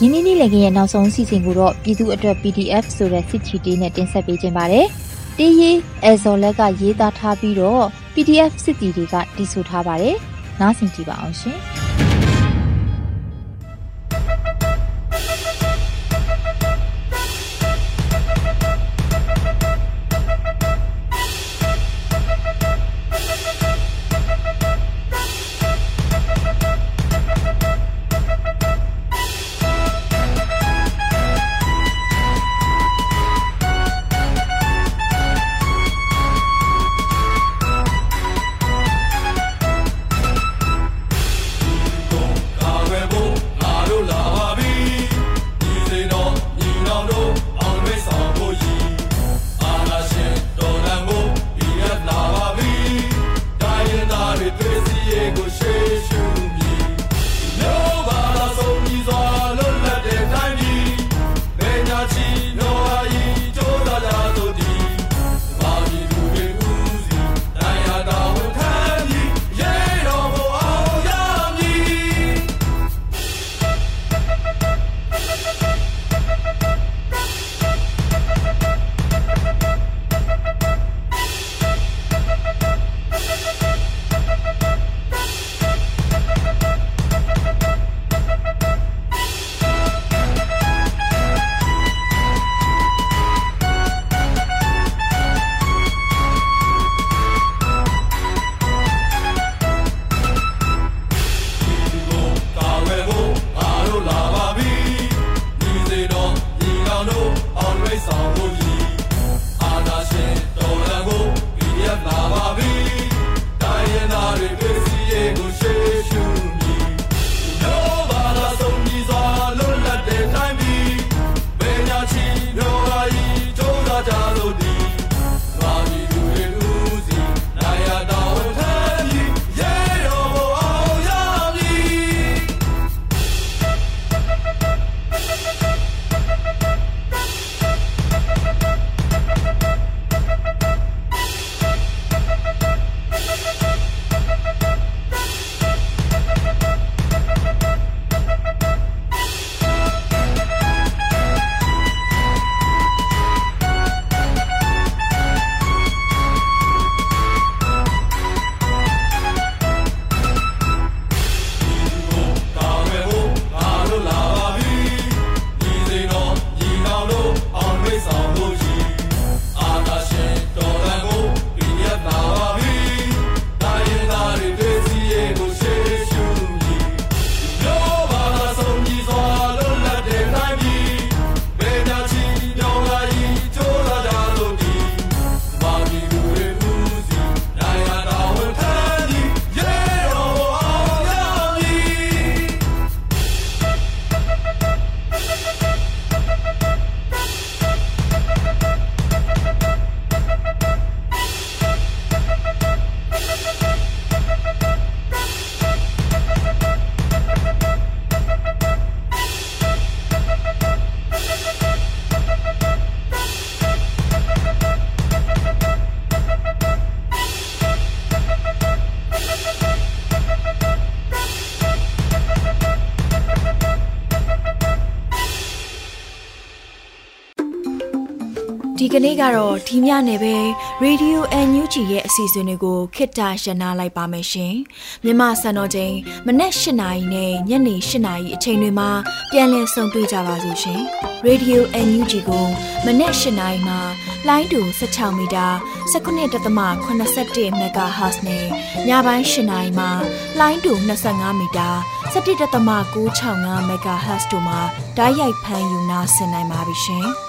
ဒီနေ့နေ့လည်ကရဲ့နောက်ဆုံးအစီအစဉ်ကိုတော့ပြည်သူအတွက် PDF ဆိုတဲ့စစ်ချီတေးနဲ့တင်ဆက်ပေးခြင်းပါတယ်။ တေးရေးအဲဇော်လက်ကရေးသားထားပြီးတော့ PDF စစ်တီတွေကတီးဆိုထားပါတယ်။နားဆင်ကြည့်ပါအောင်ရှင်။ ကနေ့ကတော့ဒီညနေပဲ Radio NUG ရဲ့အစီအစဉ်တွေကိုခਿੱတရနာလိုက်ပါမယ်ရှင်မြမစံတော်ချိန်မနက်၈နာရီနဲ့ညနေ၈နာရီအချိန်တွေမှာပြန်လည်ဆုံတွေ့ကြပါစို့ရှင် Radio NUG ကိုမနက်၈နာရီမှာလိုင်းတူ16မီတာ19.81 MHz နဲ့ညပိုင်း၈နာရီမှာလိုင်းတူ25မီတာ17.665 MHz တို့မှာဓာတ်ရိုက်ဖမ်းယူနာဆင်နိုင်ပါပြီရှင်